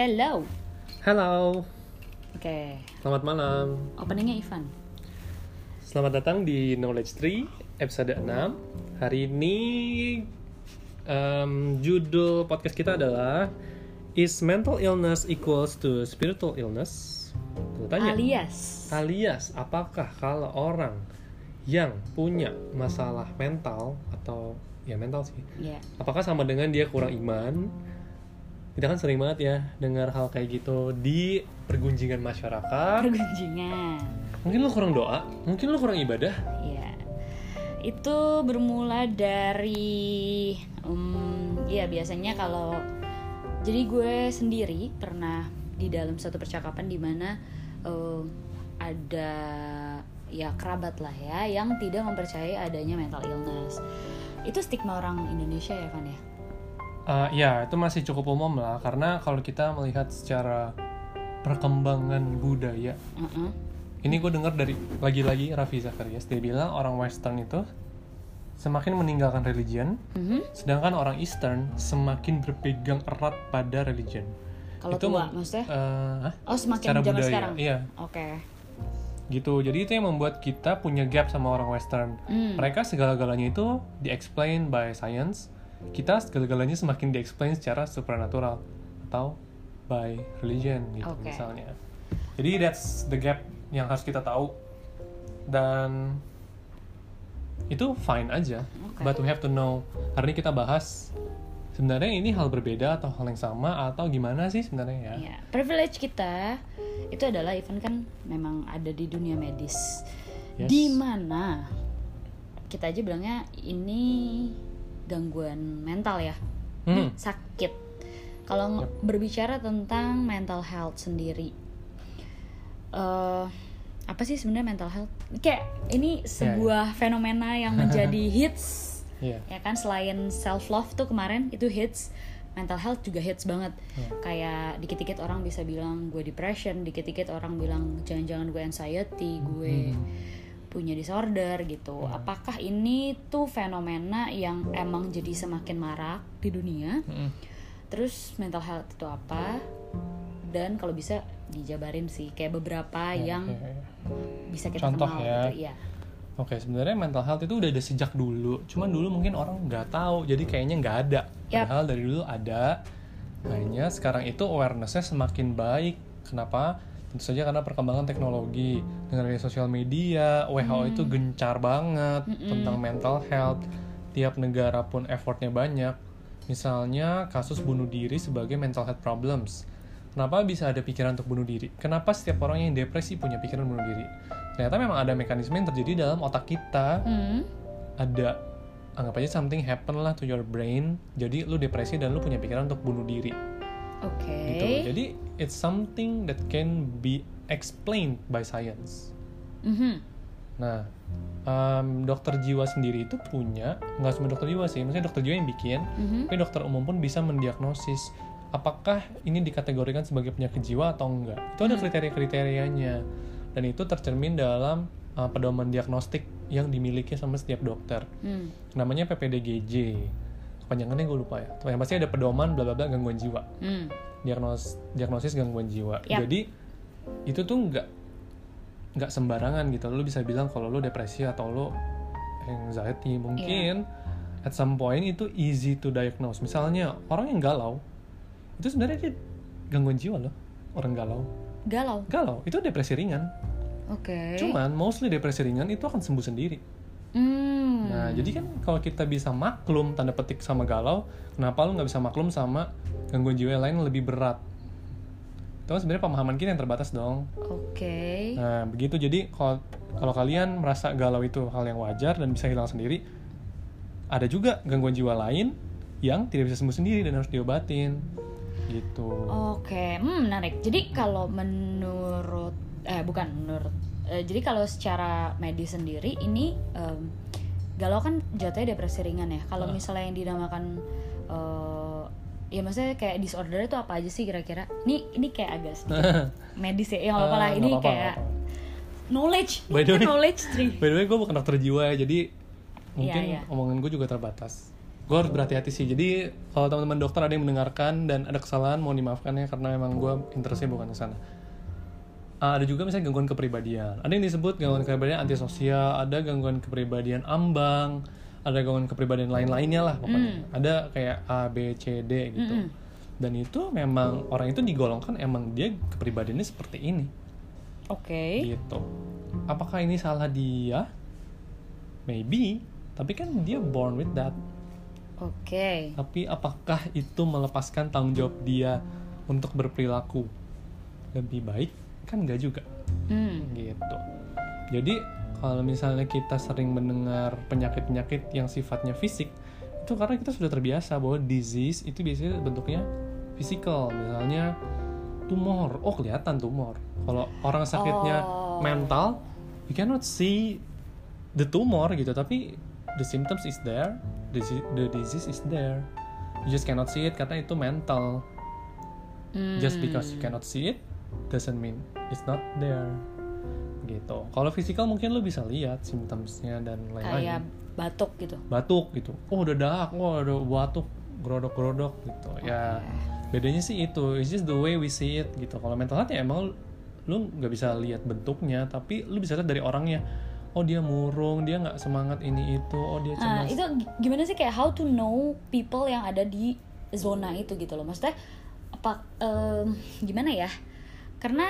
Hello. Halo, Oke, selamat malam. openingnya Ivan. Selamat datang di Knowledge Tree episode 6. Hari ini em, judul podcast kita adalah Is mental illness equals to spiritual illness? Tanya. Alias. Alias, apakah kalau orang yang punya masalah mental atau ya mental sih, Ya. apakah sama dengan dia kurang iman? Kita kan sering banget ya dengar hal kayak gitu di pergunjingan masyarakat. Pergunjingan. Mungkin lu kurang doa, mungkin lu kurang ibadah. Ya. Itu bermula dari em, ya biasanya kalau jadi gue sendiri pernah di dalam satu percakapan di mana eh, ada ya kerabat lah ya yang tidak mempercayai adanya mental illness. Itu stigma orang Indonesia ya kan ya? Uh, ya, itu masih cukup umum lah, karena kalau kita melihat secara perkembangan budaya, Heeh. ini gue dengar dari lagi-lagi Raffi Zacharias, dia bilang orang Western itu semakin meninggalkan religion, Mhm. sedangkan orang Eastern semakin berpegang erat pada religion. Kalau Itu tua maksudnya? Uh? Oh semakin secara zaman budaya, sekarang. iya, Oke. gitu. Jadi itu yang membuat kita punya gap sama orang Western. Hmm. Mereka segala-galanya itu di-explain by science. Kita segala-galanya semakin di-explain secara supernatural atau by religion gitu Oke. misalnya. Jadi that's the gap yang harus kita tahu dan itu fine aja. Oke. But we have to know. Hari ini kita bahas sebenarnya ini hal berbeda atau hal yang sama atau gimana sih sebenarnya ya? Ya, privilege kita itu adalah event kan memang ada di dunia medis. Yes. Di mana kita aja bilangnya ini gangguan mental ya. Hmm. sakit. Kalau nge- berbicara tentang mental health sendiri eh apa sih sebenarnya mental health? Kayak ini sebuah fenomena yang menjadi hits Iya. ya kan selain self love tuh kemarin itu hits mental health juga hits banget Iya. kayak dikit-dikit orang bisa bilang gue depression dikit-dikit orang bilang jangan-jangan gue anxiety gue Hmm. Punya disorder gitu Iya. apakah ini tuh fenomena yang emang jadi semakin marak di dunia Mm-mm. terus mental health itu apa dan kalau bisa dijabarin sih kayak beberapa Ya, yang ya, ya. bisa kita Contoh kenal ya. gitu ya Oke, sebenarnya mental health itu udah ada sejak dulu. Cuman dulu mungkin orang nggak tahu, jadi kayaknya nggak ada. Yap. Padahal dari dulu ada. Hanya sekarang itu awarenessnya semakin baik. Kenapa? Tentu saja karena perkembangan teknologi. Dengan adanya sosial media, WHO itu gencar banget tentang mental health. Tiap negara pun effortnya banyak. Misalnya kasus bunuh diri sebagai mental health problems. Kenapa bisa ada pikiran untuk bunuh diri? Kenapa setiap orang yang depresi punya pikiran bunuh diri? Ternyata memang ada mekanisme yang terjadi dalam otak kita. Hmm, Ada anggap aja something happen lah to your brain. Jadi lu depresi dan lu punya pikiran untuk bunuh diri. oke Gitu. Jadi it's something that can be explained by science. Mhm. Nah, em, dokter jiwa sendiri itu punya nggak cuma dokter jiwa sih, maksudnya dokter jiwa yang bikin, Mhm. tapi dokter umum pun bisa mendiagnosis apakah ini dikategorikan sebagai penyakit jiwa atau enggak. Itu ada kriteria-kriterianya dan itu tercermin dalam uh, pedoman diagnostik yang dimiliki sama setiap dokter. Hmm. Namanya PPDGJ. Kepanjangannya gue lupa ya. Yang pasti ada pedoman bla bla bla gangguan jiwa. Hmm. Diagnos diagnosis gangguan jiwa. Yap. Jadi itu tuh nggak nggak sembarangan gitu. Lu bisa bilang kalau lu depresi atau lu anxiety mungkin at some point itu easy to diagnose. Misalnya orang yang galau itu sebenarnya dia gangguan jiwa loh. Orang galau. Galau. Galau itu depresi ringan. Oke. Cuman mostly depresi ringan itu akan sembuh sendiri. Hmm. Nah, jadi kan kalau kita bisa maklum tanda petik sama galau, kenapa lu nggak bisa maklum sama gangguan jiwa yang lain yang lebih berat? Itu kan sebenarnya pemahaman kita yang terbatas dong. Oke. Nah, begitu. Jadi kalau kalau kalian merasa galau itu hal yang wajar dan bisa hilang sendiri, ada juga gangguan jiwa lain yang tidak bisa sembuh sendiri dan harus diobatin. Gitu. Oke, hmm, menarik. Jadi kalau menurut eh bukan menurut eh, jadi kalau secara medis sendiri ini em, galau kan jatuhnya depresi ringan ya. Kalau Ah. misalnya yang dinamakan eh, ya maksudnya kayak disorder itu apa aja sih kira-kira? Ini ini kayak agak sedikit medis ya. Ya nggak apa-apa lah. Ah, Ini apa-apa, kayak apa-apa. knowledge. By the way- knowledge tree. By the way, gue bukan dokter jiwa ya, jadi mungkin iya. omongan gue juga terbatas. gue harus berhati-hati sih jadi kalau teman-teman dokter ada yang mendengarkan dan ada kesalahan mau dimaafkan ya karena emang gue interestnya bukan ke sana Ah, ada juga misalnya gangguan kepribadian. Ada yang disebut gangguan kepribadian antisosial ada gangguan kepribadian ambang ada gangguan kepribadian lain-lainnya lah pokoknya. Ada kayak A B C D gitu. Dan itu memang orang itu digolongkan emang dia kepribadiannya seperti ini. Oke. gitu. Apakah ini salah dia? Maybe. Tapi kan dia born with that. Oke. tapi apakah itu melepaskan tanggung jawab dia untuk berperilaku lebih baik kan enggak juga. Hmm. gitu. Jadi kalau misalnya kita sering mendengar penyakit-penyakit yang sifatnya fisik itu karena kita sudah terbiasa bahwa disease itu biasanya bentuknya physical. Misalnya tumor. Oh kelihatan tumor. Kalau orang sakitnya Oh. mental you cannot see the tumor gitu. Tapi the symptoms is there. The, the disease is there. You just cannot see it karena itu mental. Hmm. just because you cannot see it doesn't mean it's not there gitu. Kalau physical mungkin lo bisa lihat symptomsnya dan kayak lain-lain batuk gitu. batuk gitu. Oh udah dahak oh udah batuk gerodok-gerodok gitu. Ya bedanya sih itu. It's just the way we see it gitu. Kalau mental health ya emang lu nggak bisa lihat bentuknya tapi lu bisa lihat dari orangnya. Oh dia murung dia nggak semangat ini itu. Oh dia Nah, cemas. itu gi- gimana sih kayak how to know people yang ada di zona itu gitu loh. Maksudnya apa em, gimana ya? Karena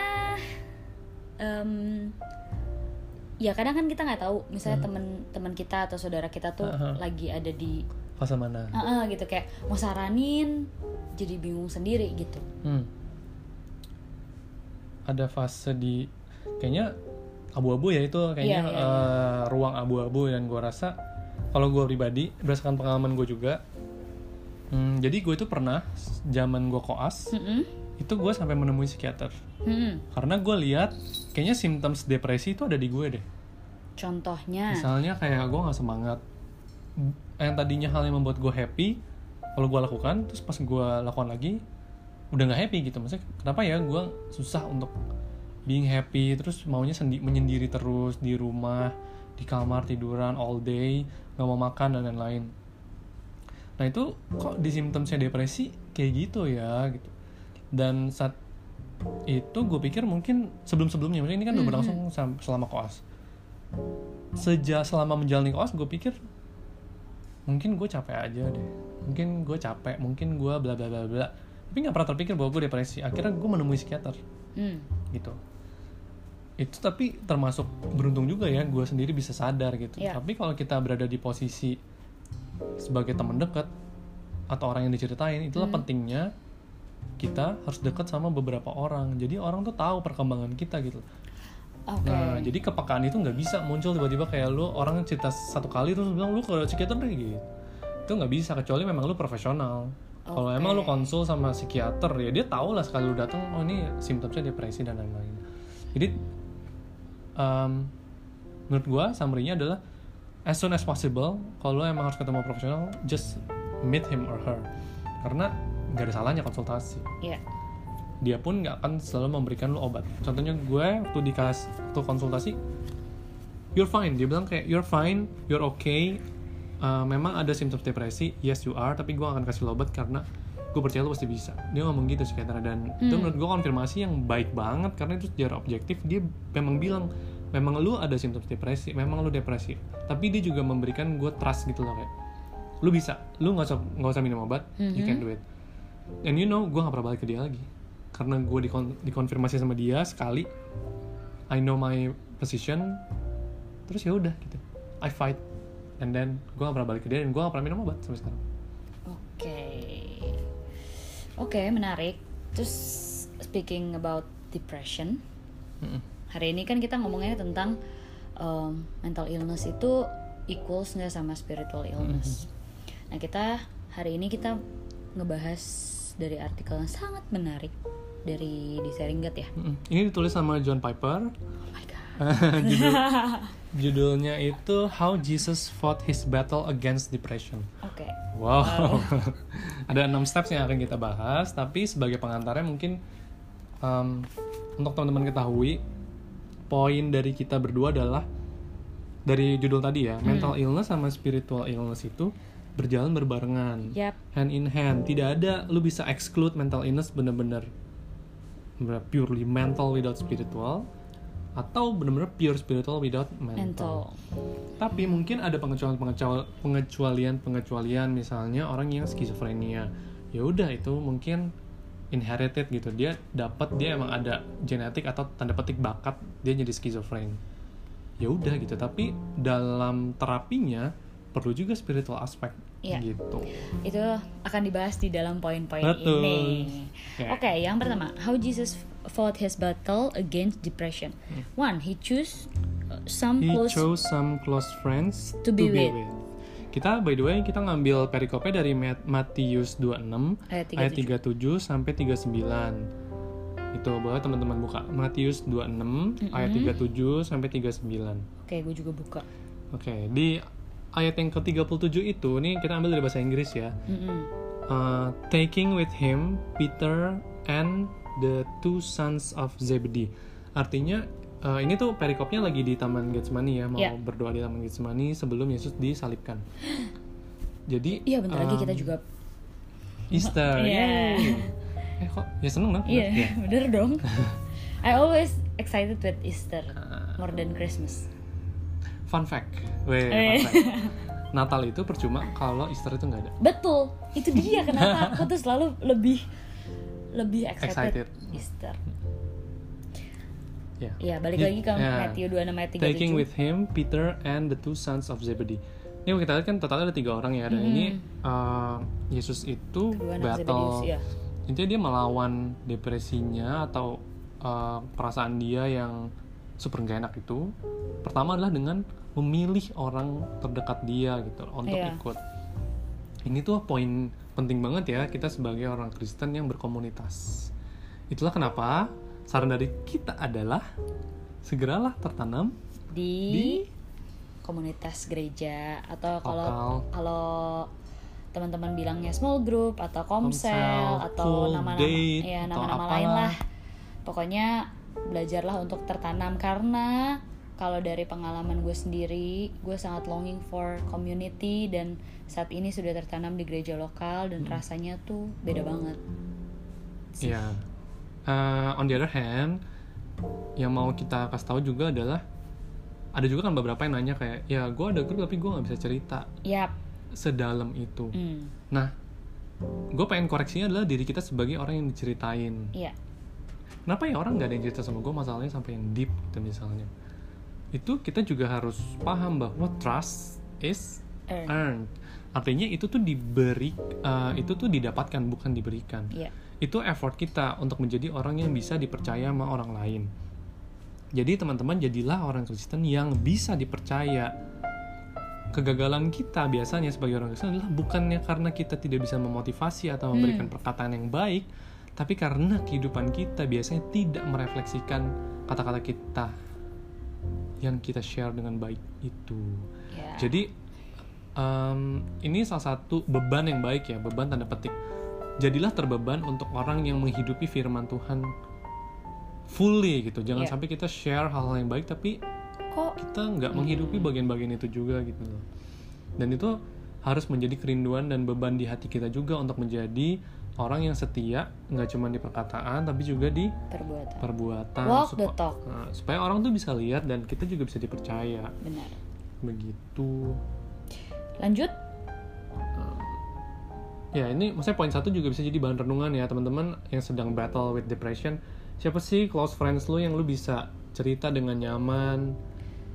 em, ya kadang kan kita nggak tahu misalnya temen-temen kita atau saudara kita tuh Aha. lagi ada di fase mana "Ah, ah," gitu kayak mau saranin jadi bingung sendiri gitu. Hmm. Ada fase di kayaknya abu-abu ya itu kayaknya Iya, iya, eh, ruang abu-abu dan gue rasa kalau gue pribadi berdasarkan pengalaman gue juga hmm, jadi gue itu pernah zaman gue koas Mm-mm. Itu gue sampai menemui psikiater. Mm-mm. karena gue lihat kayaknya symptoms depresi itu ada di gue deh. Contohnya. misalnya kayak gue nggak semangat. Yang tadinya hal yang membuat gue happy kalau gue lakukan terus pas gue lakukan lagi udah nggak happy gitu. Maksudnya kenapa ya gue susah untuk being happy terus maunya sendi menyendiri terus di rumah di kamar tiduran all day nggak mau makan dan lain-lain. Nah itu kok di symptomsnya depresi? Kayak gitu ya gitu dan saat itu gue pikir mungkin sebelum-sebelumnya maksudnya ini kan udah berlangsung sam- selama koas. Sejak selama menjalani koas gue pikir mungkin gue capek aja deh. Mungkin gue capek mungkin gue bla bla bla bla. Tapi nggak pernah terpikir bahwa gue depresi. Akhirnya gue menemui psikiater. Hmm. gitu. Itu tapi termasuk beruntung juga ya gue sendiri bisa sadar gitu. Iya. tapi kalau kita berada di posisi sebagai teman dekat atau orang yang diceritain itulah pentingnya kita harus dekat sama beberapa orang jadi orang tuh tahu perkembangan kita gitu Oke. Nah, jadi kepekaan itu nggak bisa muncul tiba-tiba kayak lu orang cerita satu kali terus bilang lu ke psikiater deh gitu. Itu nggak bisa kecuali memang lu profesional. Kalau Oke. emang lu konsul sama psikiater ya dia tahu lah sekali lu datang oh ini simptomnya depresi dan lain-lain. Jadi um, menurut gua summary-nya adalah as soon as possible kalau lu emang harus ketemu profesional just meet him or her karena nggak ada salahnya konsultasi Iya. dia pun nggak akan selalu memberikan lo obat. Contohnya gue waktu di kelas waktu konsultasi, you're fine. Dia bilang kayak you're fine, you're okay. Uh, memang ada simptom depresi, yes you are. Tapi gue akan kasih lo obat karena gue percaya lo pasti bisa. Dia ngomong gitu psikiater dan itu menurut gue konfirmasi yang baik banget karena itu secara objektif dia memang bilang memang lu ada simptom depresi, memang lu depresi. Tapi dia juga memberikan gue trust gitu loh kayak lu bisa, lu nggak usah nggak usah minum obat, you can do it. And you know, gue gak pernah balik ke dia lagi karena gue dikon dikonfirmasi sama dia sekali I know my position terus ya udah gitu I fight and then gue gak pernah balik ke dia dan gue gak pernah minum obat sampai sekarang Oke. Oke, menarik. Terus speaking about depression, Mm-mm. hari ini kan kita ngomongnya tentang um, mental illness itu equals nggak sama spiritual illness. Nah, kita hari ini kita ngebahas dari artikel yang sangat menarik dari di Seringet ya. Ini ditulis sama John Piper Oh my god. Judul, judulnya itu How Jesus Fought His Battle Against Depression Oke. Wow, ada enam steps yang akan kita bahas, tapi sebagai pengantarnya mungkin um, untuk teman-teman ketahui, poin dari kita berdua adalah dari judul tadi ya, mental illness sama spiritual illness itu berjalan berbarengan Yap. hand in hand tidak ada lu bisa exclude mental illness bener-bener bener purely mental without spiritual atau bener-bener pure spiritual without mental. mental Tapi mungkin ada pengecualian pengecualian pengecualian misalnya orang yang skizofrenia. Ya udah itu mungkin inherited gitu. Dia dapat dia emang ada genetik atau tanda petik bakat dia jadi skizofren. Ya udah gitu. Tapi dalam terapinya perlu juga spiritual aspek Iya. gitu. itu akan dibahas di dalam poin-poin ini. Oke. Oke, yang pertama, how Jesus fought his battle against depression. One, he chose uh, some Hmm. He close chose some close friends To be with. Kita by the way kita ngambil perikopnya dari Mat- Matius 26 Ayat ayat 37 sampai 39. Itu boleh teman-teman buka. Matius 26 ayat 37 sampai 39. Oke, gue juga buka. Oke, di ayat yang ke-37 itu nih kita ambil dari bahasa Inggris ya. Mm-mm. Uh, taking with him Peter and the two sons of Zebedee. Artinya uh, ini tuh perikopnya lagi di Taman Getsemani ya, mau Ya. berdoa di Taman Getsemani sebelum Yesus disalibkan. Jadi Iya, bentar lagi um, kita juga. Easter. Iya. Yeay. Eh kok ya seneng dong? Iya, Ya. bener dong. I always excited with Easter Ah. more than Christmas. Fun fact. Weh, Eh. fun fact. Natal itu percuma kalau Easter itu nggak ada. Betul, itu dia kenapa aku tuh selalu lebih lebih excited, Excited. Easter. Ya. Ya, balik He- lagi ke ya. Matthew 26 ayat 37. Taking with him Peter and the two sons of Zebedee. Ini kita lihat kan totalnya ada tiga orang ya dan ini uh, Yesus itu Kedua Zebedius, battle. ya. Intinya dia melawan depresinya atau uh, perasaan dia yang super gak enak itu. Pertama adalah dengan memilih orang terdekat dia gitu untuk Iya. ikut. Ini tuh poin penting banget ya kita sebagai orang Kristen yang berkomunitas. Itulah kenapa saran dari kita adalah segeralah tertanam di, di komunitas gereja atau kalau kalau teman-teman bilangnya small group atau komsel, Komsel, atau nama-nama ya nama-nama lain lah pokoknya belajarlah untuk tertanam karena kalau dari pengalaman gue sendiri gue sangat longing for community dan saat ini sudah tertanam di gereja lokal dan Hmm. rasanya tuh beda banget Ya. Eh, on the other hand, yang mau kita kasih tahu juga adalah ada juga kan beberapa yang nanya kayak, ya gue ada grup tapi gue nggak bisa cerita yap sedalam itu. hmm, Nah, gue pengen koreksinya adalah diri kita sebagai orang yang diceritain. iya Kenapa ya orang nggak ada yang cerita sama gue masalahnya sampai yang deep gitu misalnya? Itu kita juga harus paham bahwa trust is earn earned. Artinya itu tuh diberi, eh, itu tuh didapatkan bukan diberikan. iya itu effort kita untuk menjadi orang yang bisa dipercaya sama orang lain. Jadi teman-teman jadilah orang Kristen yang bisa dipercaya. Kegagalan kita biasanya sebagai orang Kristen adalah bukannya karena kita tidak bisa memotivasi atau memberikan perkataan yang baik, tapi karena kehidupan kita biasanya tidak merefleksikan kata-kata kita yang kita share dengan baik itu. ya Jadi em, ini salah satu beban yang baik ya, beban tanda petik. Jadilah terbeban untuk orang yang menghidupi firman Tuhan fully gitu. Jangan Iya. sampai kita share hal-hal yang baik tapi kok kita nggak menghidupi bagian-bagian itu juga gitu loh. Dan itu harus menjadi kerinduan dan beban di hati kita juga untuk menjadi orang yang setia, nggak cuma di perkataan tapi juga di perbuatan perbuatan. Walk the talk. Nah, supaya orang tuh bisa lihat dan kita juga bisa dipercaya. benar Begitu. lanjut Ya ini maksudnya poin satu juga bisa jadi bahan renungan ya teman-teman yang sedang battle with depression. Siapa sih close friends lu yang lu bisa cerita dengan nyaman?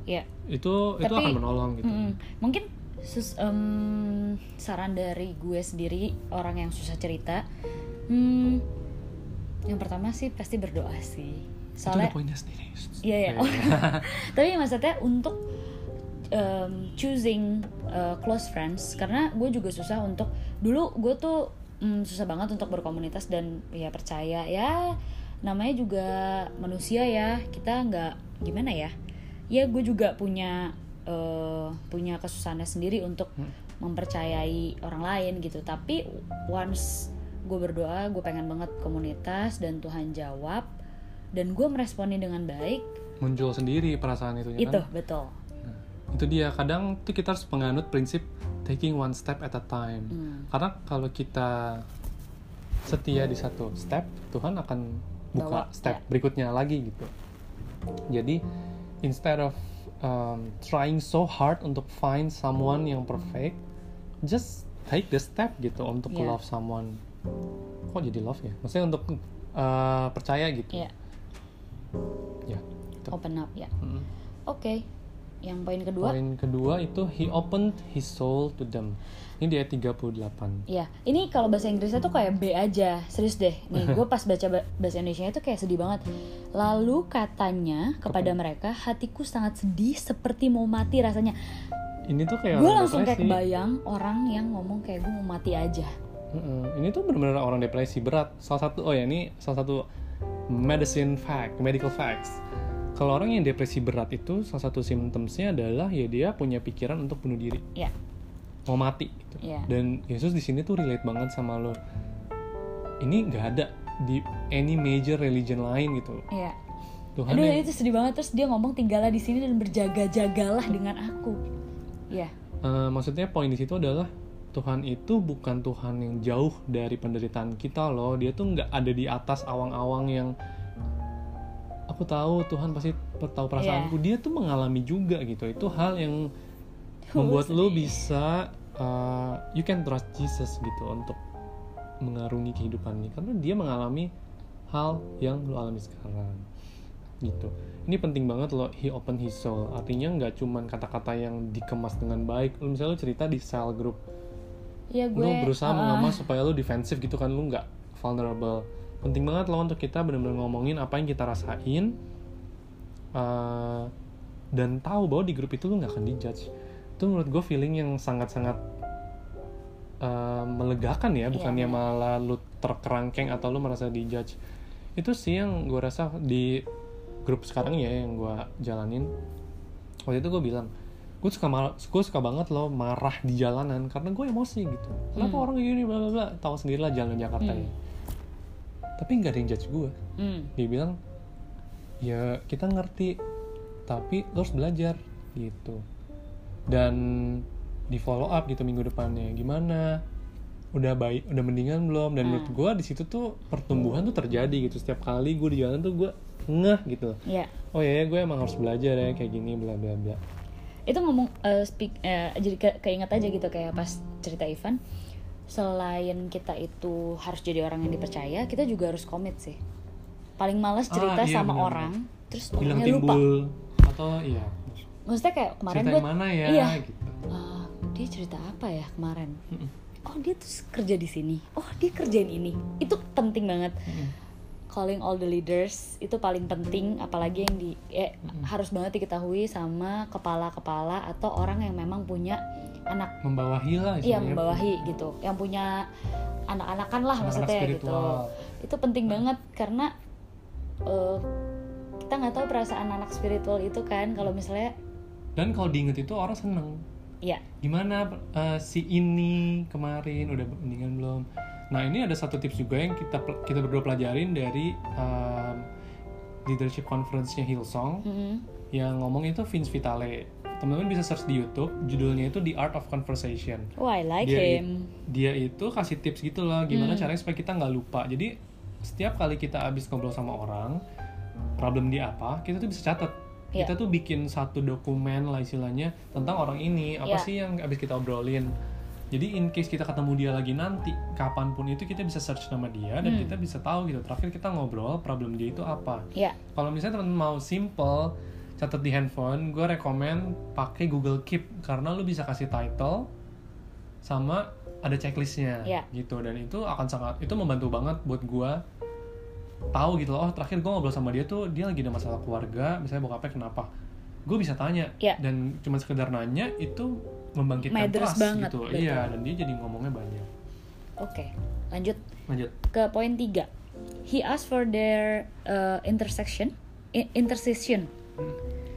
ya Itu itu Tapi- akan menolong gitu. Mm-mm. mungkin sus- em, saran dari gue sendiri orang yang susah cerita hmm, yang pertama sih pasti berdoa sih Itu soalnya udah poinnya sendiri. Iya ya. Tapi maksudnya untuk um, choosing uh, close friends karena gue juga susah untuk dulu gue tuh mm, susah banget untuk berkomunitas dan ya percaya ya namanya juga manusia ya kita nggak gimana ya ya gue juga punya uh, punya kesusahannya sendiri untuk mempercayai orang lain gitu tapi once gue berdoa gue pengen banget komunitas dan Tuhan jawab dan gue meresponi dengan baik muncul sendiri perasaan itu itu kan. betul Itu dia kadang tuh kita harus penganut prinsip taking one step at a time. Hmm. Karena kalau kita setia di satu step, Tuhan akan buka Bawa, step ya. berikutnya lagi gitu. Jadi instead of um, trying so hard untuk find someone yang perfect, just take the step gitu untuk Ya. love someone. Kok jadi love ya? Maksudnya untuk uh, percaya gitu. Iya, Ya. gitu. open up ya. Mm. Oke. Yang poin kedua, Poin kedua itu he opened his soul to them. Ini dia 38. ya ini kalau bahasa Inggrisnya tuh kayak B aja, serius deh. Nih, gue pas baca ba- bahasa Indonesia itu kayak sedih banget. Lalu katanya kepada mereka, hatiku sangat sedih seperti mau mati rasanya. Ini tuh kayak Gue langsung kayak depresi. kebayang orang yang ngomong kayak gue mau mati aja. Mm-mm. Ini tuh benar-benar orang depresi berat. Salah satu oh ya ini salah satu medicine fact, medical facts. Kalau orang yang depresi berat itu salah satu symptomsnya adalah ya dia punya pikiran untuk bunuh diri, Ya, mau mati gitu. Iya. Dan Yesus di sini tuh relate banget sama lo. Ini nggak ada di any major religion lain gitu. ya. Tuhan Aduh yang- itu sedih banget terus dia ngomong tinggallah di sini dan berjaga-jagalah dengan aku. Ya, Eh, maksudnya poin di situ adalah Tuhan itu bukan Tuhan yang jauh dari penderitaan kita loh. Dia tuh nggak ada di atas awang-awang yang aku tahu Tuhan pasti tahu perasaanku. Dia tuh mengalami juga gitu. Itu hal yang membuat lo bisa uh, you can trust Jesus gitu untuk mengarungi kehidupan ini. Karena dia mengalami hal yang lo alami sekarang gitu. Ini penting banget lo he open his soul. Artinya nggak cuman kata-kata yang dikemas dengan baik. Lo misalnya lo cerita di cell group. Ya gue. lo berusaha ah, mengemas supaya lo defensif gitu kan. Lo nggak vulnerable penting banget lo untuk kita benar-benar ngomongin apa yang kita rasain uh, dan tahu bahwa di grup itu lo nggak akan dijudge itu menurut gue feeling yang sangat-sangat uh, melegakan ya bukannya Iya. malah lu terkerangkeng atau lu merasa dijudge itu sih yang gue rasa di grup sekarang ya yang gue jalanin waktu itu gue bilang gue suka gue suka banget loh marah di jalanan karena gue emosi gitu kenapa Hmm. orang gini bla bla bla tahu sendiri lah jalan Jakarta Hmm. ya tapi nggak ada yang judge gue Hmm. dia bilang ya kita ngerti tapi lo harus belajar gitu. Dan di follow up gitu minggu depannya gimana? Udah baik udah mendingan belum? Dan menurut Hmm. gue di situ tuh pertumbuhan tuh terjadi gitu. Setiap kali gue di jalan tuh gue ngeh gitu. Ya. oh ya gue emang harus belajar ya kayak gini bla bla bla. Itu ngomong eh, speak eh, jadi ke, keinget aja gitu kayak pas cerita Ivan selain kita itu harus jadi orang yang dipercaya kita juga harus komit sih. Paling males cerita Ah, iya, sama benar. orang terus hilang orangnya lupa. timbul atau iya. Maksudnya kayak kemarin cerita gue mana ya iya. gitu. "Ah, dia cerita apa ya kemarin? Oh dia tuh kerja di sini. Oh dia kerjain ini. Itu penting banget. Mm-mm. Calling all the leaders itu paling penting apalagi yang di eh, harus banget diketahui sama kepala-kepala atau orang yang memang punya anak. Membawahi lah iya membawahi gitu. Yang punya anak-anakan lah Anak-anak maksudnya gitu. spiritual. itu penting banget karena eh, kita nggak tahu perasaan anak spiritual itu kan kalau misalnya dan kalau diinget itu orang seneng. Ya gimana eh, si ini kemarin udah mendingan belum nah ini ada satu tips juga yang kita kita berdua pelajarin dari um, leadership conference-nya Hillsong. Mm, yang ngomong itu Vince Vitale. Teman-teman bisa search di YouTube judulnya itu The Art of Conversation. Oh I like dia, him. dia itu kasih tips gitu loh gimana Hmm. caranya supaya kita nggak lupa. Jadi setiap kali kita habis ngobrol sama orang problem dia apa kita tuh bisa catat. Iya. kita tuh bikin satu dokumen lah istilahnya tentang orang ini apa Iya. sih yang habis kita obrolin jadi in case kita ketemu dia lagi nanti kapan pun itu kita bisa search nama dia dan Hmm. kita bisa tahu gitu. Terakhir kita ngobrol problem dia itu apa. Ya. Kalau misalnya teman mau simple catat di handphone, gue rekomen pakai Google Keep. Karena lu bisa kasih title sama ada checklistnya Iya. gitu. Dan itu akan sangat itu membantu banget buat gue tahu gitu loh. Oh terakhir gue ngobrol sama dia tuh dia lagi ada masalah keluarga misalnya bokapnya kenapa? Gue bisa tanya. Iya. dan cuma sekedar nanya itu membangkitkan Matters banget, gitu. betul. iya dan dia jadi ngomongnya banyak. Oke lanjut. Lanjut. Ke poin tiga. He asked for their uh, intersection i- intercession.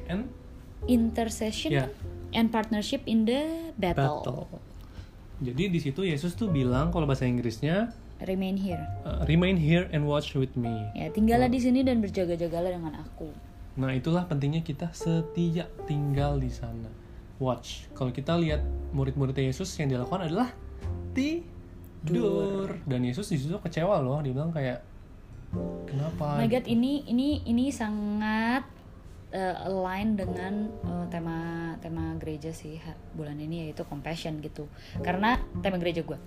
And? Intercession Iya. and partnership in the battle, battle. Jadi di situ Yesus tuh bilang kalau bahasa Inggrisnya remain here. Uh, remain here and watch with me. ya tinggallah di sini dan berjaga-jagalah dengan aku. Nah itulah pentingnya kita setia tinggal di sana. Watch. Kalau kita lihat murid-muridnya Yesus yang dilakukan adalah tidur. Dan Yesus di situ kecewa loh, dia bilang kayak kenapa? Oh my god, ini ini ini sangat uh, align dengan uh, tema tema gereja sih bulan ini yaitu compassion gitu. Karena tema gereja gue.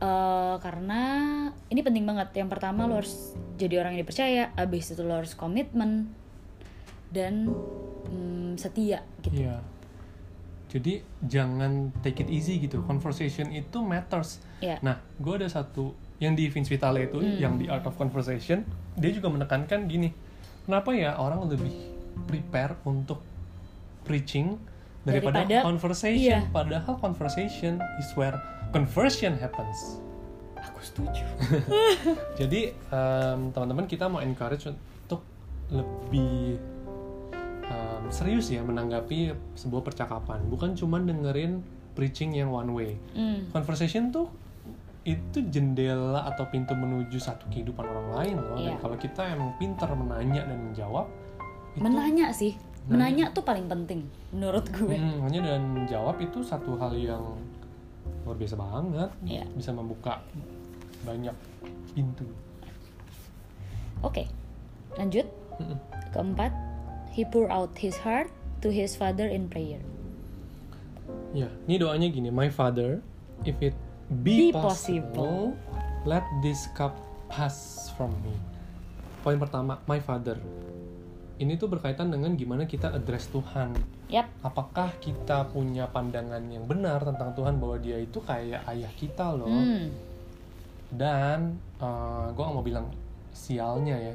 Uh, karena ini penting banget. Yang pertama lo harus jadi orang yang dipercaya, abis itu lo harus komitmen dan mm, setia gitu. Iya. Jadi jangan take it easy gitu. Conversation itu matters. Iya. Nah, gue ada satu yang di Vince Vitale itu, Hmm. yang di Art of Conversation, dia juga menekankan gini, kenapa ya orang lebih prepare untuk preaching daripada, Daripada- conversation? iya. Padahal conversation is where conversion happens. Aku setuju. Jadi em, teman-teman kita mau encourage untuk lebih serius ya menanggapi sebuah percakapan, bukan cuma dengerin preaching yang one way. Hmm. Conversation tuh itu jendela atau pintu menuju satu kehidupan orang lain loh. Dan Iya. kalau kita emang pintar menanya dan menjawab, itu Menanya sih. Menanya tuh paling penting menurut gue. Hmm, nanya dan menjawab itu satu hal yang luar biasa banget. Iya. Bisa membuka banyak pintu. Oke. Lanjut. Mm-mm. Keempat, he pour out his heart to his father in prayer. Ya, ini doanya gini, My Father, if it be, Be possible, let this cup pass from me. Poin pertama, My Father. Ini tuh berkaitan dengan gimana kita address Tuhan. Yap. Apakah kita punya pandangan yang benar tentang Tuhan bahwa Dia itu kayak ayah kita loh. Hmm. Dan gue gak mau bilang sialnya ya.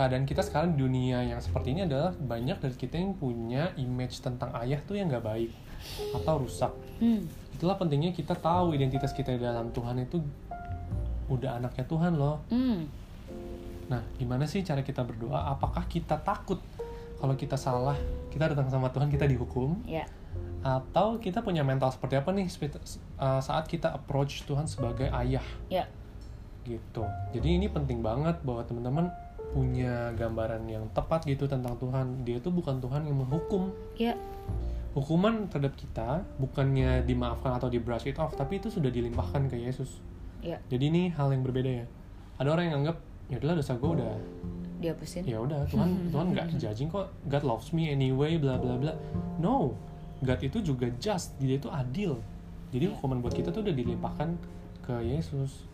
Keadaan kita sekarang di dunia yang seperti ini adalah banyak dari kita yang punya image tentang ayah tuh yang gak baik atau rusak. Hmm. Itulah pentingnya kita tahu identitas kita di dalam Tuhan itu udah anaknya Tuhan loh. Hmm. Nah, gimana sih cara kita berdoa? Apakah kita takut kalau kita salah, kita datang sama Tuhan kita dihukum? Ya. Atau kita punya mental seperti apa nih uh, saat kita approach Tuhan sebagai ayah? Ya. gitu. Jadi ini penting banget bahwa teman-teman punya gambaran yang tepat gitu tentang Tuhan. Dia itu bukan Tuhan yang menghukum. Ya. Hukuman terhadap kita bukannya dimaafkan atau di brush it off, tapi itu sudah dilimpahkan ke Yesus. Ya. Jadi ini hal yang berbeda ya. Ada orang yang anggap ya udahlah dosa gue udah Dihapusin. ya udah Tuhan Tuhan nggak judging kok God loves me anyway bla bla bla. No, God itu juga just, dia itu adil. Jadi hukuman buat kita tuh udah dilimpahkan ke Yesus.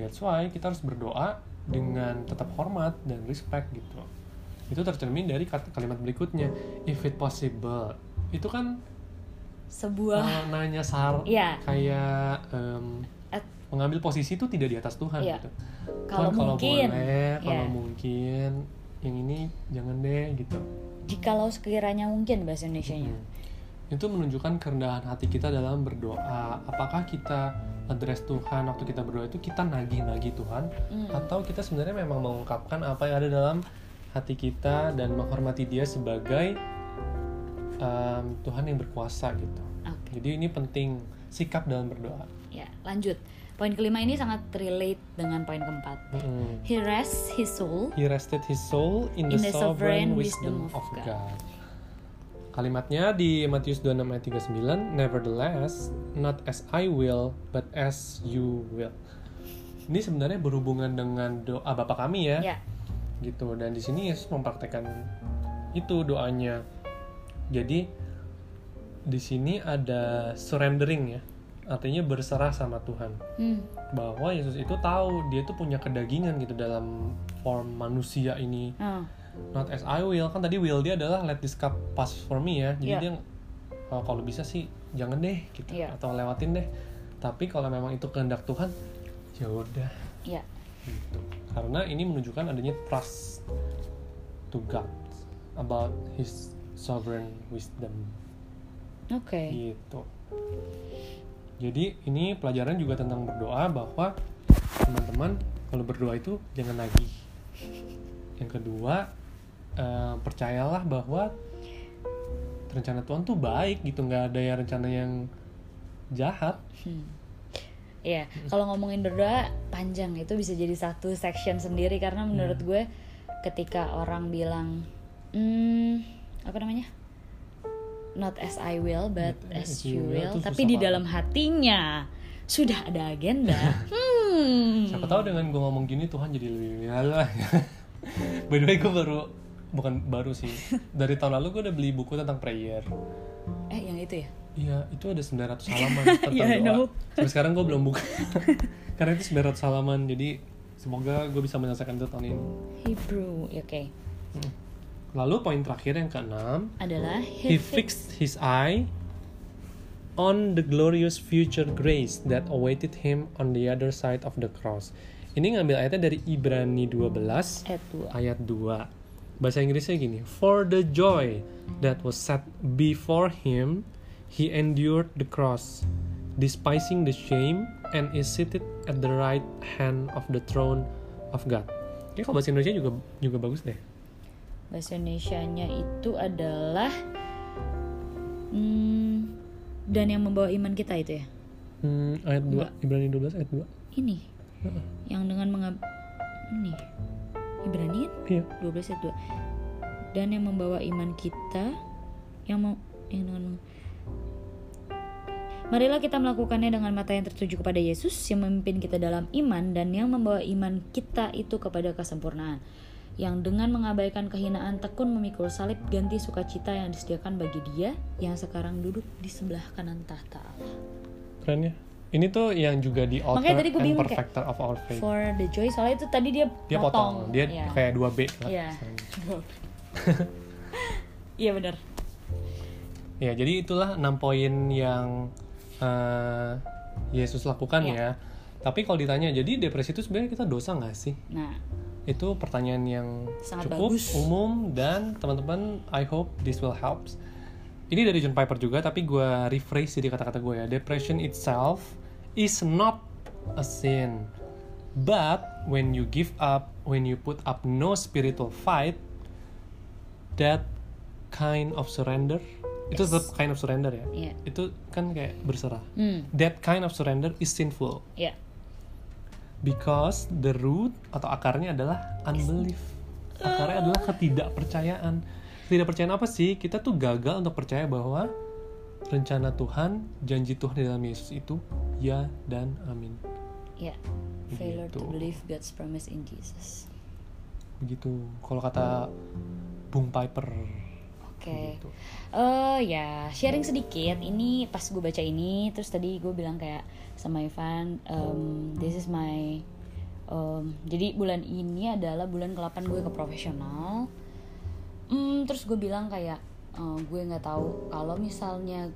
That's why kita harus berdoa dengan tetap hormat dan respect gitu. Itu tercermin dari kalimat berikutnya, if it possible. Itu kan Sebuah uh, nanya sar Iya. kayak At- mengambil posisi itu tidak di atas Tuhan Iya. gitu. kalau Tuhan, kalau mungkin boleh, kalau ya. mungkin yang ini jangan deh gitu. jikalau sekiranya mungkin bahasa Indonesianya. Hmm. Itu menunjukkan kerendahan hati kita dalam berdoa. Apakah kita address Tuhan waktu kita berdoa itu kita nagih-nagih Tuhan Hmm. atau kita sebenarnya memang mengungkapkan apa yang ada dalam hati kita dan menghormati Dia sebagai em, Tuhan yang berkuasa gitu. Oke. Jadi ini penting sikap dalam berdoa. Ya, lanjut. Poin kelima ini sangat relate dengan poin keempat. Mm-mm. He rests his soul He rested his soul in, the, sovereign wisdom, of God. Kalimatnya di Matius 26 ayat 39, Nevertheless, not as I will, but as you will. Ini sebenarnya berhubungan dengan doa Bapa kami ya, Ya. gitu. Dan di sini Yesus mempraktekkan itu doanya. Jadi di sini ada surrendering ya, artinya berserah sama Tuhan Hmm. bahwa Yesus itu tahu dia tuh punya kedagingan gitu dalam form manusia ini Oh. Not as I will. Kan tadi will dia adalah let this cup pass for me ya. Jadi Iya. dia "Oh, kalau bisa sih jangan deh gitu. Iya. atau lewatin deh. Tapi kalau memang itu kehendak Tuhan ya udah. Ya. gitu. Karena ini menunjukkan adanya trust to God about His sovereign wisdom. Oke. gitu. Jadi ini pelajaran juga tentang berdoa bahwa teman-teman kalau berdoa itu jangan lagi yang kedua eh, percayalah bahwa rencana Tuhan tuh baik gitu nggak ada yang rencana yang jahat Hmm. Iya, kalau ngomongin berdoa panjang itu bisa jadi satu section sendiri karena menurut Iya. gue ketika orang bilang, hmm, apa namanya, not as I will but Not as you will tapi di dalam hatinya sudah ada agenda hmm Siapa tahu dengan gue ngomong gini Tuhan jadi lebih lah. By the way gue baru bukan baru sih. Dari tahun lalu gue udah beli buku tentang prayer. eh yang itu ya Iya, itu ada 900 halaman tentang Yeah, doa. Sampai sekarang gue belum buka. Karena itu 900 halaman, jadi semoga gue bisa menyelesaikan itu tahun ini. Hebrew Ya, oke Lalu poin terakhir yang keenam, adalah he fixed his eye on the glorious future grace that awaited him on the other side of the cross. Ini ngambil ayatnya dari Ibrani 12 ayat dua ayat 2. Bahasa Inggrisnya gini, For the joy that was set before him, he endured the cross, despising the shame, and is seated at the right hand of the throne of God. Ya kalau bahasa Indonesia juga juga bagus deh. bahasa Indonesia-nya itu adalah hmm, dan yang membawa iman kita itu ya Hmm, ayat 2, Ibrani 12 ayat 2. ini yang dengan mengab ini Ibrani kan Iya. 12 ayat 2 dan yang membawa iman kita yang mau yang dengan Marilah kita melakukannya dengan mata yang tertuju kepada Yesus yang memimpin kita dalam iman dan yang membawa iman kita itu kepada kesempurnaan. Yang dengan mengabaikan kehinaan tekun memikul salib ganti sukacita yang disediakan bagi dia yang sekarang duduk di sebelah kanan tahta Allah. Keren ya. Ini tuh yang juga di author Makanya tadi gue and kayak, perfecter of our faith. For the joy soalnya itu tadi dia Dia potong, dia Iya. kayak 2B lah. Iya. Iya benar. Ya, jadi itulah 6 poin yang eh, Yesus lakukan Iya. ya. Tapi kalau ditanya, jadi depresi itu sebenarnya kita dosa nggak sih? Nah, Itu pertanyaan yang Sangat cukup bagus. umum dan teman-teman, I hope this will help. Ini dari John Piper juga, tapi gue rephrase jadi kata-kata gue ya. Depression itself is not a sin. But when you give up, when you put up no spiritual fight, that kind of surrender, itu Yes. tetap kind of surrender ya. Iya. Itu kan kayak berserah. hmm, That kind of surrender is sinful ya. because the root atau akarnya adalah unbelief. Akarnya adalah ketidakpercayaan. Ketidakpercayaan apa sih? Kita tuh gagal untuk percaya bahwa rencana Tuhan, janji Tuhan di dalam Yesus itu ya dan amin. Ya. Failure to believe God's promise in Jesus. Begitu. Kalau kata Bung Piper. Oke. Gitu. Eh ya, sharing sedikit. Ini pas gue baca ini, terus tadi gue bilang kayak sama Ivan, um, this is my um, jadi bulan ini adalah bulan ke-8 gue ke profesional. Hmm, terus gue bilang kayak eh, gue nggak tahu kalau misalnya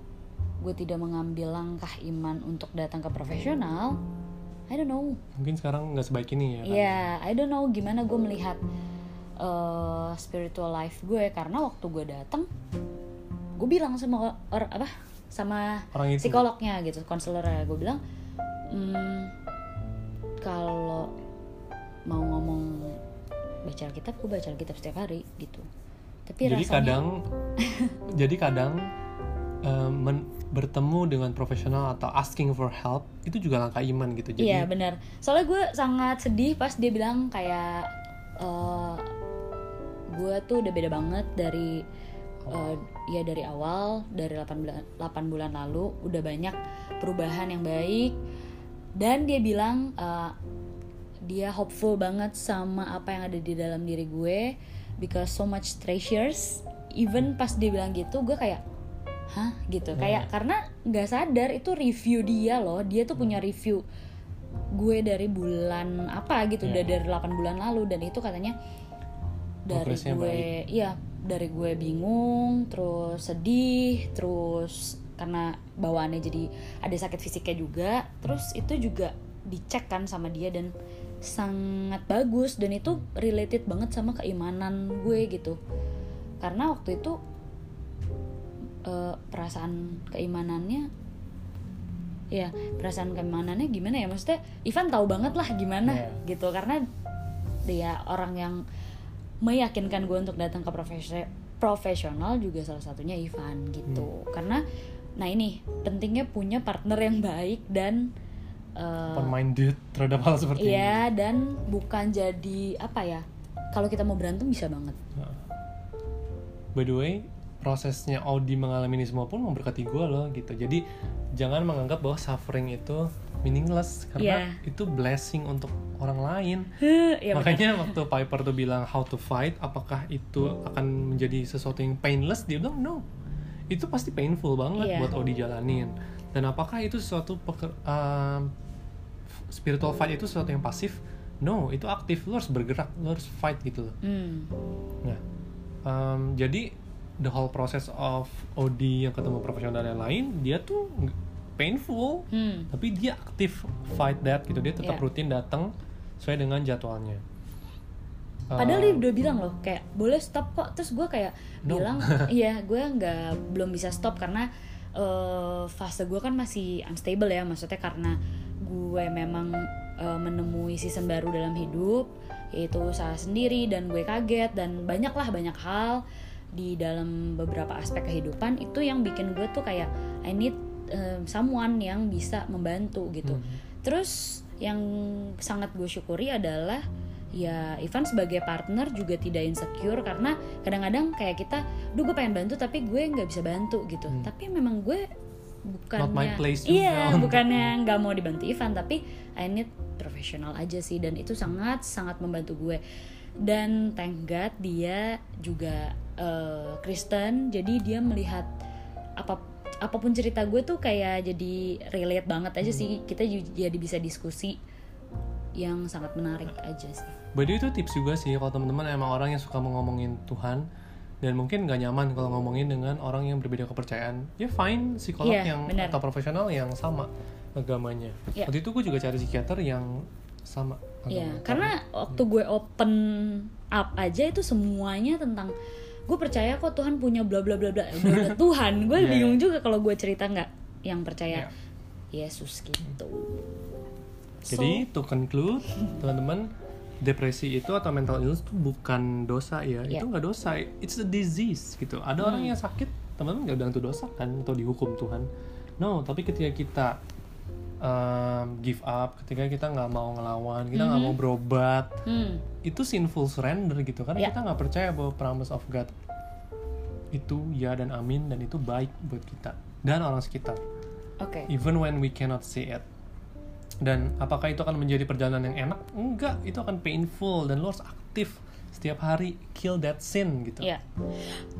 gue tidak mengambil langkah iman untuk datang ke profesional, I don't know Mungkin sekarang nggak sebaik ini ya. kan? Iya, I don't know gimana gue melihat uh, spiritual life gue karena waktu gue datang, gue bilang sama or, apa sama Orang itu. psikolognya gitu, konselornya gue bilang, "Hmm, kalau mau ngomong baca Alkitab, gue baca Alkitab setiap hari gitu. Tapi Jadi rasanya, kadang, jadi kadang eh, men- bertemu dengan profesional atau asking for help itu juga langkah iman gitu. Jadi Iya benar. Soalnya gue sangat sedih pas dia bilang kayak eh, gue tuh udah beda banget dari eh, ya dari awal dari 8 bulan 8 bulan lalu udah banyak perubahan yang baik dan dia bilang eh, dia hopeful banget sama apa yang ada di dalam diri gue because so much treasures. Even pas dia bilang gitu gue kayak hah? gitu. Kayak karena nggak sadar itu review dia loh. Dia tuh punya review gue dari bulan apa gitu. Udah dari 8 bulan lalu. Dan itu katanya dari gue iya dari gue bingung terus sedih terus karena bawaannya jadi ada sakit fisiknya juga. Terus itu juga dicek kan sama dia dan sangat bagus dan itu related banget sama keimanan gue gitu. Karena waktu itu eh, perasaan keimanannya ya perasaan keimanannya gimana ya? Maksudnya Ivan tahu banget lah gimana Iya. gitu. Karena dia orang yang meyakinkan gue untuk datang ke profesi- profesional juga salah satunya Ivan gitu. Karena nah ini pentingnya punya partner yang baik dan eh, open minded terhadap hal seperti ini. Iya dan bukan jadi apa ya? Kalau kita mau berantem bisa banget. Nah. By the way, prosesnya Audi mengalami ini semua pun memberkati gue loh gitu jadi jangan menganggap bahwa suffering itu meaningless karena Iya. itu blessing untuk orang lain ya benar. makanya waktu Piper tuh bilang how to fight apakah itu akan menjadi sesuatu yang painless dia bilang no itu pasti painful banget Iya. buat Audi jalanin dan apakah itu sesuatu peker, um, spiritual fight itu sesuatu yang pasif no itu aktif lo harus bergerak lo harus fight gitu loh Hmm. Nah, em, jadi the whole process of Odi yang ketemu profesional yang lain, dia tuh painful, Hmm. tapi dia aktif fight that gitu. Dia tetap Iya. rutin datang sesuai dengan jadwalnya. Padahal dia udah bilang loh kayak boleh stop kok terus gue kayak No. bilang iya gue nggak belum bisa stop karena eh, fase gue kan masih unstable ya maksudnya karena gue memang eh, menemui season baru dalam hidup yaitu usaha sendiri dan gue kaget dan banyak lah banyak hal di dalam beberapa aspek kehidupan itu yang bikin gue tuh kayak I need eh, someone yang bisa membantu gitu Hmm. terus yang sangat gue syukuri adalah ya Ivan sebagai partner juga tidak insecure karena kadang-kadang kayak kita, duh gue pengen bantu tapi gue nggak bisa bantu gitu. Hmm. Tapi memang gue bukannya, Not my place juga iya bukannya nggak mau dibantu Ivan tapi I need profesional aja sih dan itu sangat sangat membantu gue. Dan thank God dia juga eh, Kristen jadi dia melihat apa apa pun cerita gue tuh kayak jadi relate banget aja sih kita jadi bisa diskusi yang sangat menarik aja sih. By the way, itu tips juga sih kalau teman-teman emang orang yang suka ngomongin Tuhan dan mungkin nggak nyaman kalau ngomongin dengan orang yang berbeda kepercayaan. Ya fine, psikolog Iya, yang benar. atau profesional yang sama agamanya. Iya. Waktu itu gue juga cari psikiater yang sama Iya, agamanya. karena waktu gue open up aja itu semuanya tentang gue percaya kok Tuhan punya bla bla bla bla Tuhan. Gue Iya, bingung iya. juga kalau gue cerita nggak yang percaya Iya. Yesus gitu. Jadi to conclude, teman-teman, depresi itu atau mental illness itu bukan dosa ya, Iya. itu nggak dosa, it's a disease gitu. Ada orang Hmm. yang sakit, teman-teman nggak bilang itu dosa kan atau dihukum Tuhan. No, tapi ketika kita um, give up, ketika kita nggak mau ngelawan, kita nggak mau berobat, Hmm, itu sinful surrender gitu karena Iya. kita nggak percaya bahwa promise of God itu ya dan amin dan itu baik buat kita dan orang sekitar oke. even when we cannot see it. Dan apakah itu akan menjadi perjalanan yang enak? Enggak, itu akan painful dan lo harus aktif setiap hari kill that sin gitu. Iya.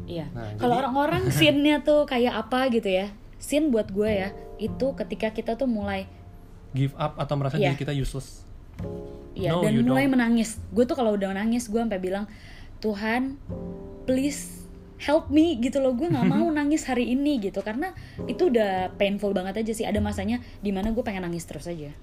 Iya. Nah, Kalau jadi- orang-orang scene-nya tuh kayak apa gitu ya? Scene buat gue ya, itu ketika kita tuh mulai Give up atau merasa Iya. diri kita useless. Iya, No, dan mulai don't. menangis. Gue tuh kalau udah nangis, gue sampai bilang, Tuhan, please help me gitu loh. Gue nggak mau nangis hari ini gitu, karena itu udah painful banget aja sih. Ada masanya di mana gue pengen nangis terus aja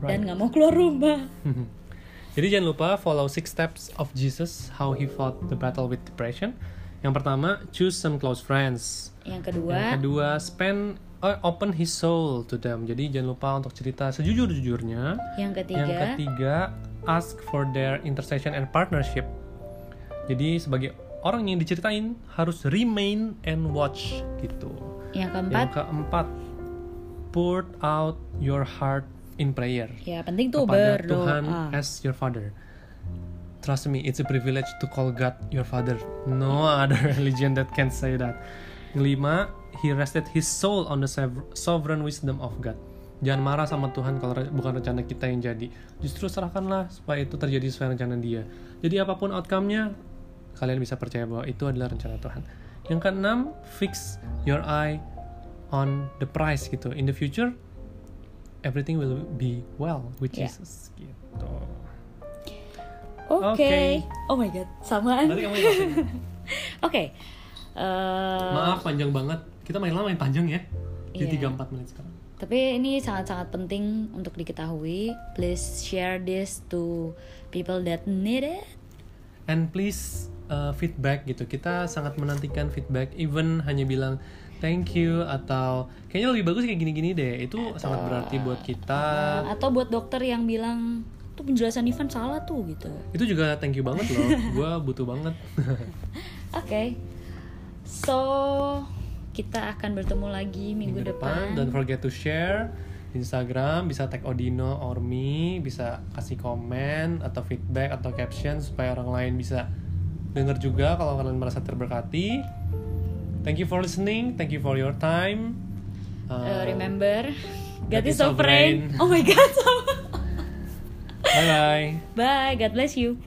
dan nggak mau keluar rumah. Jadi jangan lupa follow six steps of Jesus how he fought the battle with depression. Yang pertama, choose some close friends. Yang kedua, Yang kedua, spend uh, open his soul to them. Jadi jangan lupa untuk cerita sejujur-jujurnya. yang ketiga, Yang ketiga, ask for their intercession and partnership. Jadi sebagai orang yang diceritain harus remain and watch gitu. yang Yang keempat, keempat, pour out your heart in prayer ya penting tuh kepada berdoa. Tuhan as your father. Trust me, it's a privilege to call God your father. No other religion that can say that. Yang lima, he rested his soul on the sovereign wisdom of God. Jangan marah sama Tuhan kalau bukan rencana kita yang jadi. Justru serahkanlah supaya itu terjadi sesuai rencana Dia. Jadi apa pun outcome-nya, kalian bisa percaya bahwa itu adalah rencana Tuhan. Yang keenam, fix your eye on the prize gitu. In the future, everything will be well with Yeah. Jesus gitu. Oke. Oke. Oh my god, samaan. Nanti kamu jelasin. Oke. Eh, Maaf panjang banget. Kita main lama main panjang ya. Jadi Iya. 3 4 menit sekarang. Tapi ini sangat-sangat penting untuk diketahui. Please share this to people that need it. And please uh, feedback gitu. Kita sangat menantikan feedback. Even hanya bilang thank you atau kayaknya lebih bagus kayak gini-gini deh. Itu sangat berarti buat kita. Uh, atau buat dokter yang bilang tuh penjelasan Ivan salah tuh gitu. Itu juga thank you banget loh. Gua butuh banget. Oke. So kita akan bertemu lagi minggu, depan. Don't forget to share Instagram bisa tag Odino or me bisa kasih komen atau feedback atau caption supaya orang lain bisa denger juga kalau kalian merasa terberkati thank you for listening thank you for your time Uh, remember, God is sovereign. Oh my God. bye bye Bye. God bless you.